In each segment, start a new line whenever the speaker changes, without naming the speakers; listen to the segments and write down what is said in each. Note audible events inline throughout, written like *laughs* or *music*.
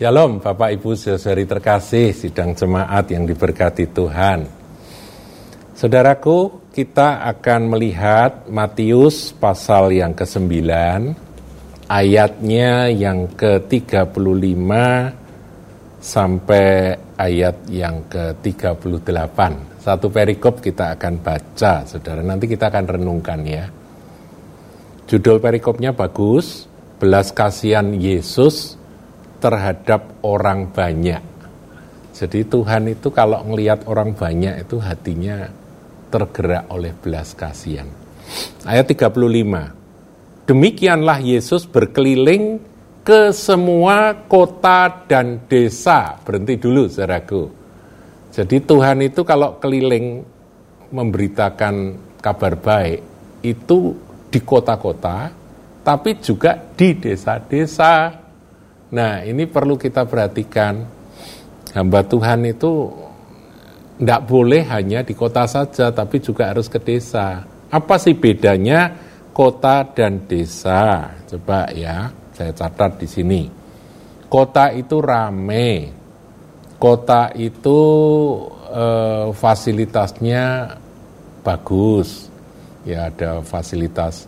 Shalom Bapak Ibu saudari terkasih sidang jemaat yang diberkati Tuhan. Saudaraku, kita akan melihat Matius pasal yang ke-9 ayatnya yang ke-35 sampai ayat yang ke-38. Satu perikop kita akan baca, Saudara. Nanti kita akan renungkan ya. Judul perikopnya bagus, belas kasihan Yesus terhadap orang banyak. Jadi Tuhan itu kalau melihat orang banyak itu hatinya tergerak oleh belas kasihan. Ayat 35. Demikianlah Yesus berkeliling ke semua kota dan desa. Berhenti dulu, saudaraku. Jadi Tuhan itu kalau keliling memberitakan kabar baik, itu di kota-kota, tapi juga di desa-desa. Nah, ini perlu kita perhatikan. Hamba Tuhan itu tidak boleh hanya di kota saja, tapi juga harus ke desa. Apa sih bedanya kota dan desa? Coba ya, saya catat di sini. Kota itu rame, kota itu eh, fasilitasnya bagus, ya ada fasilitas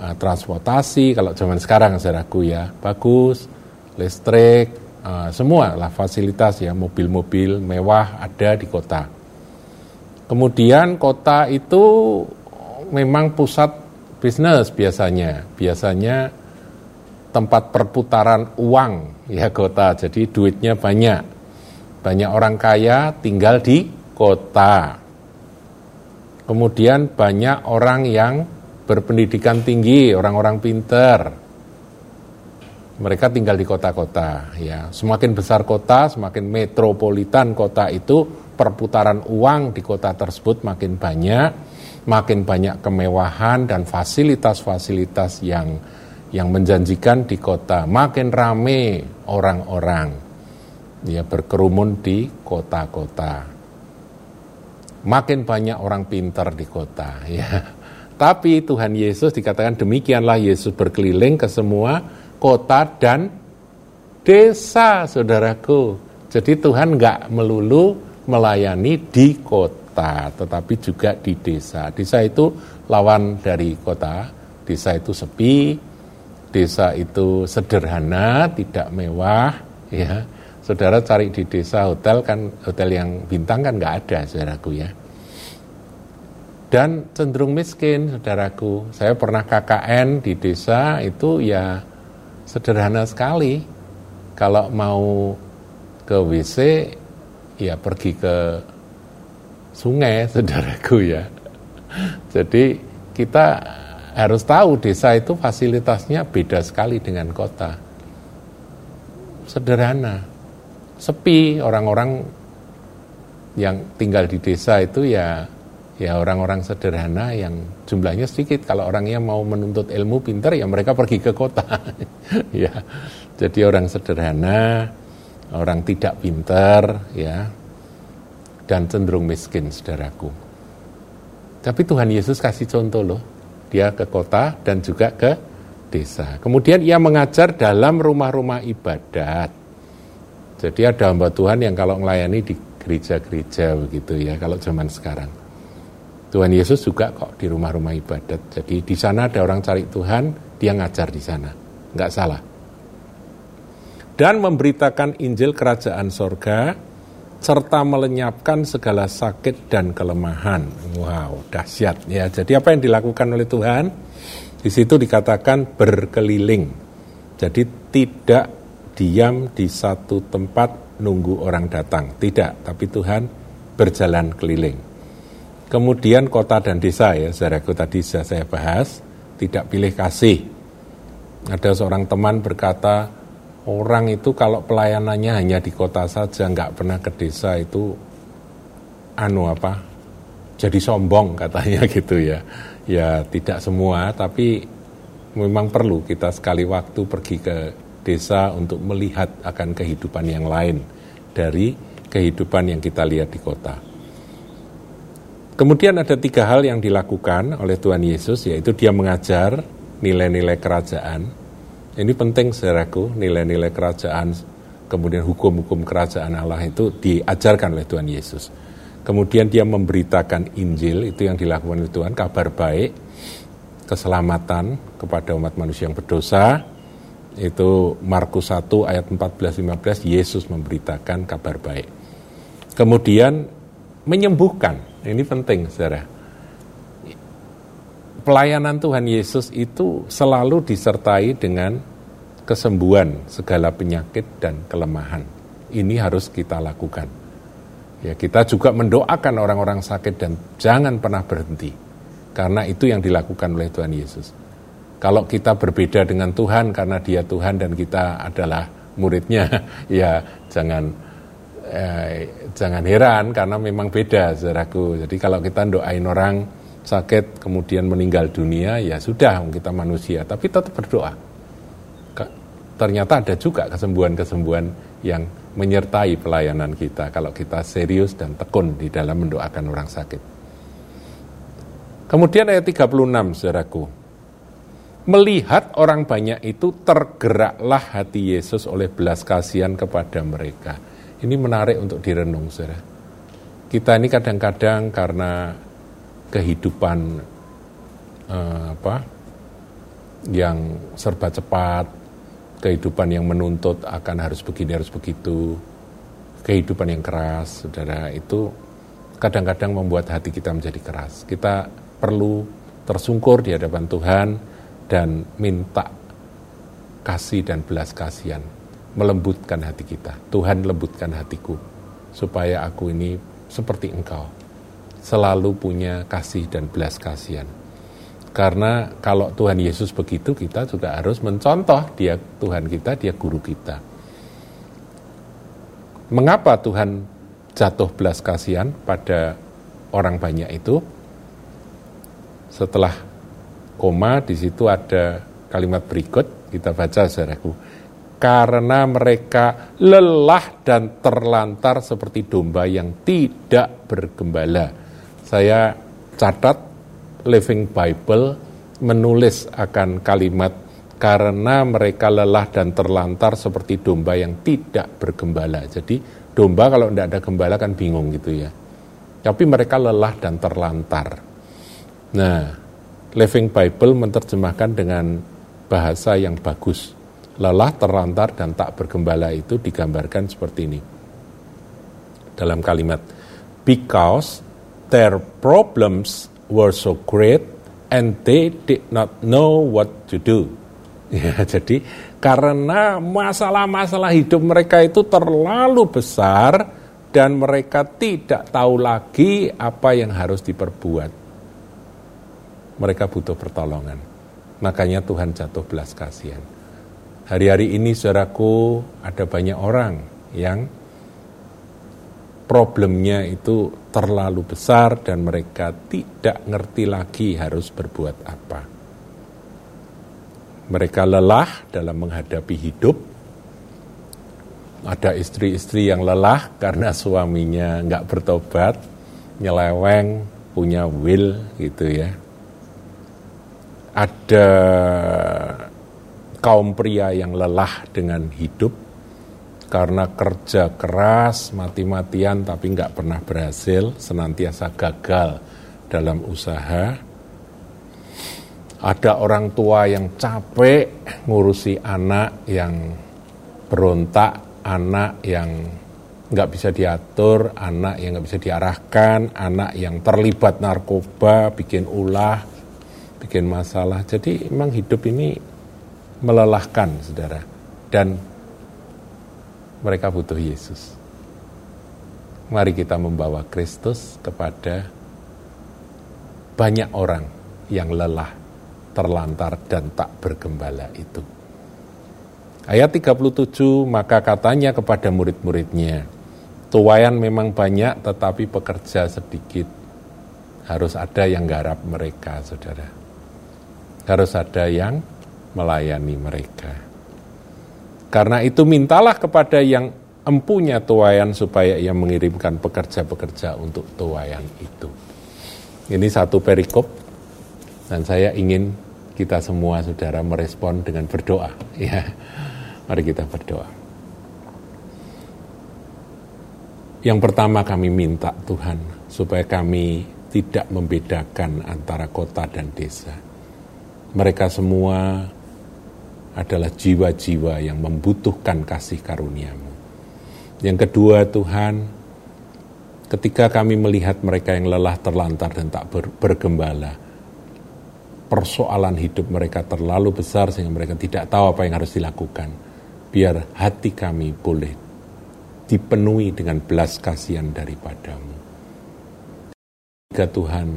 eh, transportasi. Kalau zaman sekarang, saudaraku ya, bagus listrik, uh, semua lah fasilitas ya mobil-mobil mewah ada di kota. Kemudian kota itu memang pusat bisnis biasanya, biasanya tempat perputaran uang ya kota, jadi duitnya banyak. Banyak orang kaya tinggal di kota. Kemudian banyak orang yang berpendidikan tinggi, orang-orang pinter, mereka tinggal di kota-kota ya. Semakin besar kota semakin metropolitan kota itu perputaran uang di kota tersebut makin banyak makin banyak kemewahan dan fasilitas-fasilitas yang yang menjanjikan di kota. Makin rame orang-orang ya berkerumun di kota-kota. Makin banyak orang pintar di kota ya. Tapi Tuhan Yesus dikatakan demikianlah Yesus berkeliling ke semua kota dan desa, saudaraku. Jadi Tuhan nggak melulu melayani di kota, tetapi juga di desa. Desa itu lawan dari kota, desa itu sepi, desa itu sederhana, tidak mewah, ya. Saudara cari di desa hotel kan hotel yang bintang kan nggak ada, saudaraku ya. Dan cenderung miskin, saudaraku. Saya pernah KKN di desa itu ya sederhana sekali. Kalau mau ke WC, ya pergi ke sungai, *laughs* saudaraku ya. Jadi kita harus tahu desa itu fasilitasnya beda sekali dengan kota. Sederhana, sepi orang-orang yang tinggal di desa itu ya ya orang-orang sederhana yang jumlahnya sedikit. Kalau orangnya mau menuntut ilmu pintar ya mereka pergi ke kota. *laughs* ya. Jadi orang sederhana, orang tidak pintar ya dan cenderung miskin saudaraku. Tapi Tuhan Yesus kasih contoh loh. Dia ke kota dan juga ke desa. Kemudian ia mengajar dalam rumah-rumah ibadat. Jadi ada hamba Tuhan yang kalau melayani di gereja-gereja begitu ya kalau zaman sekarang. Tuhan Yesus juga kok di rumah-rumah ibadat. Jadi di sana ada orang cari Tuhan, dia ngajar di sana. Enggak salah. Dan memberitakan Injil kerajaan sorga, serta melenyapkan segala sakit dan kelemahan. Wow, dahsyat ya. Jadi apa yang dilakukan oleh Tuhan? Di situ dikatakan berkeliling. Jadi tidak diam di satu tempat nunggu orang datang. Tidak, tapi Tuhan berjalan keliling. Kemudian kota dan desa ya, saudaraku tadi sudah saya bahas, tidak pilih kasih. Ada seorang teman berkata, orang itu kalau pelayanannya hanya di kota saja, nggak pernah ke desa itu, anu apa, jadi sombong katanya *laughs* gitu ya. Ya tidak semua, tapi memang perlu kita sekali waktu pergi ke desa untuk melihat akan kehidupan yang lain dari kehidupan yang kita lihat di kota. Kemudian ada tiga hal yang dilakukan oleh Tuhan Yesus, yaitu dia mengajar nilai-nilai kerajaan. Ini penting saudaraku, nilai-nilai kerajaan kemudian hukum-hukum kerajaan Allah itu diajarkan oleh Tuhan Yesus. Kemudian dia memberitakan Injil, itu yang dilakukan oleh Tuhan, kabar baik, keselamatan kepada umat manusia yang berdosa. Itu Markus 1 ayat 14-15, Yesus memberitakan kabar baik. Kemudian menyembuhkan, ini penting saudara. Pelayanan Tuhan Yesus itu selalu disertai dengan kesembuhan segala penyakit dan kelemahan. Ini harus kita lakukan. Ya, kita juga mendoakan orang-orang sakit dan jangan pernah berhenti. Karena itu yang dilakukan oleh Tuhan Yesus. Kalau kita berbeda dengan Tuhan karena Dia Tuhan dan kita adalah muridnya, *laughs* ya jangan eh, jangan heran karena memang beda saudaraku. Jadi kalau kita doain orang sakit kemudian meninggal dunia ya sudah kita manusia tapi tetap berdoa ternyata ada juga kesembuhan-kesembuhan yang menyertai pelayanan kita kalau kita serius dan tekun di dalam mendoakan orang sakit. Kemudian ayat 36, saudaraku. Melihat orang banyak itu tergeraklah hati Yesus oleh belas kasihan kepada mereka. Ini menarik untuk direnung, saudara. Kita ini kadang-kadang karena kehidupan eh, apa yang serba cepat, kehidupan yang menuntut akan harus begini harus begitu kehidupan yang keras saudara itu kadang-kadang membuat hati kita menjadi keras kita perlu tersungkur di hadapan Tuhan dan minta kasih dan belas kasihan melembutkan hati kita Tuhan lembutkan hatiku supaya aku ini seperti engkau selalu punya kasih dan belas kasihan karena kalau Tuhan Yesus begitu, kita juga harus mencontoh dia Tuhan kita, dia guru kita. Mengapa Tuhan jatuh belas kasihan pada orang banyak itu? Setelah koma di situ ada kalimat berikut, kita baca saudaraku. Karena mereka lelah dan terlantar seperti domba yang tidak bergembala. Saya catat Living Bible menulis akan kalimat karena mereka lelah dan terlantar seperti domba yang tidak bergembala. Jadi domba kalau tidak ada gembala kan bingung gitu ya. Tapi mereka lelah dan terlantar. Nah, Living Bible menerjemahkan dengan bahasa yang bagus. Lelah, terlantar, dan tak bergembala itu digambarkan seperti ini. Dalam kalimat, because their problems were so great and they did not know what to do. *laughs* Ya, jadi karena masalah-masalah hidup mereka itu terlalu besar dan mereka tidak tahu lagi apa yang harus diperbuat. Mereka butuh pertolongan. Makanya Tuhan jatuh belas kasihan. Hari-hari ini saudaraku ada banyak orang yang problemnya itu terlalu besar dan mereka tidak ngerti lagi harus berbuat apa. Mereka lelah dalam menghadapi hidup. Ada istri-istri yang lelah karena suaminya nggak bertobat, nyeleweng, punya will gitu ya. Ada kaum pria yang lelah dengan hidup, karena kerja keras mati-matian tapi nggak pernah berhasil, senantiasa gagal dalam usaha. Ada orang tua yang capek ngurusi anak yang berontak, anak yang nggak bisa diatur, anak yang nggak bisa diarahkan, anak yang terlibat narkoba, bikin ulah, bikin masalah. Jadi memang hidup ini melelahkan, saudara. Dan mereka butuh Yesus. Mari kita membawa Kristus kepada banyak orang yang lelah, terlantar, dan tak bergembala itu. Ayat 37, maka katanya kepada murid-muridnya, Tuayan memang banyak tetapi pekerja sedikit. Harus ada yang garap mereka, saudara. Harus ada yang melayani mereka. Karena itu mintalah kepada yang empunya tuayan supaya ia mengirimkan pekerja-pekerja untuk tuayan itu. Ini satu perikop dan saya ingin kita semua saudara merespon dengan berdoa. *laughs* Ya, mari kita berdoa. Yang pertama kami minta Tuhan supaya kami tidak membedakan antara kota dan desa. Mereka semua adalah jiwa-jiwa yang membutuhkan kasih karuniamu. Yang kedua Tuhan, ketika kami melihat mereka yang lelah terlantar dan tak ber, bergembala, persoalan hidup mereka terlalu besar sehingga mereka tidak tahu apa yang harus dilakukan. Biar hati kami boleh dipenuhi dengan belas kasihan daripadamu. Tiga Tuhan,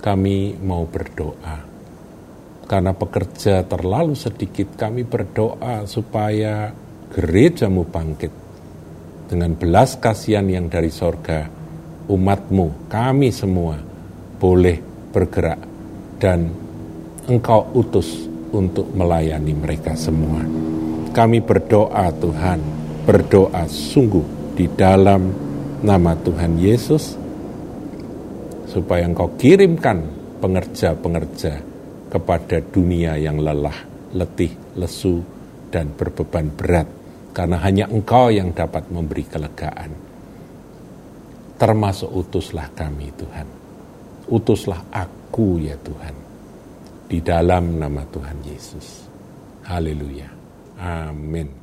kami mau berdoa. Karena pekerja terlalu sedikit, kami berdoa supaya gerejamu bangkit. Dengan belas kasihan yang dari sorga, umatmu, kami semua, boleh bergerak dan engkau utus untuk melayani mereka semua. Kami berdoa Tuhan, berdoa sungguh di dalam nama Tuhan Yesus, supaya Engkau kirimkan pengerja-pengerja kepada dunia yang lelah, letih, lesu, dan berbeban berat, karena hanya Engkau yang dapat memberi kelegaan. Termasuk utuslah kami, Tuhan. Utuslah aku, ya Tuhan, di dalam nama Tuhan Yesus. Haleluya. Amin.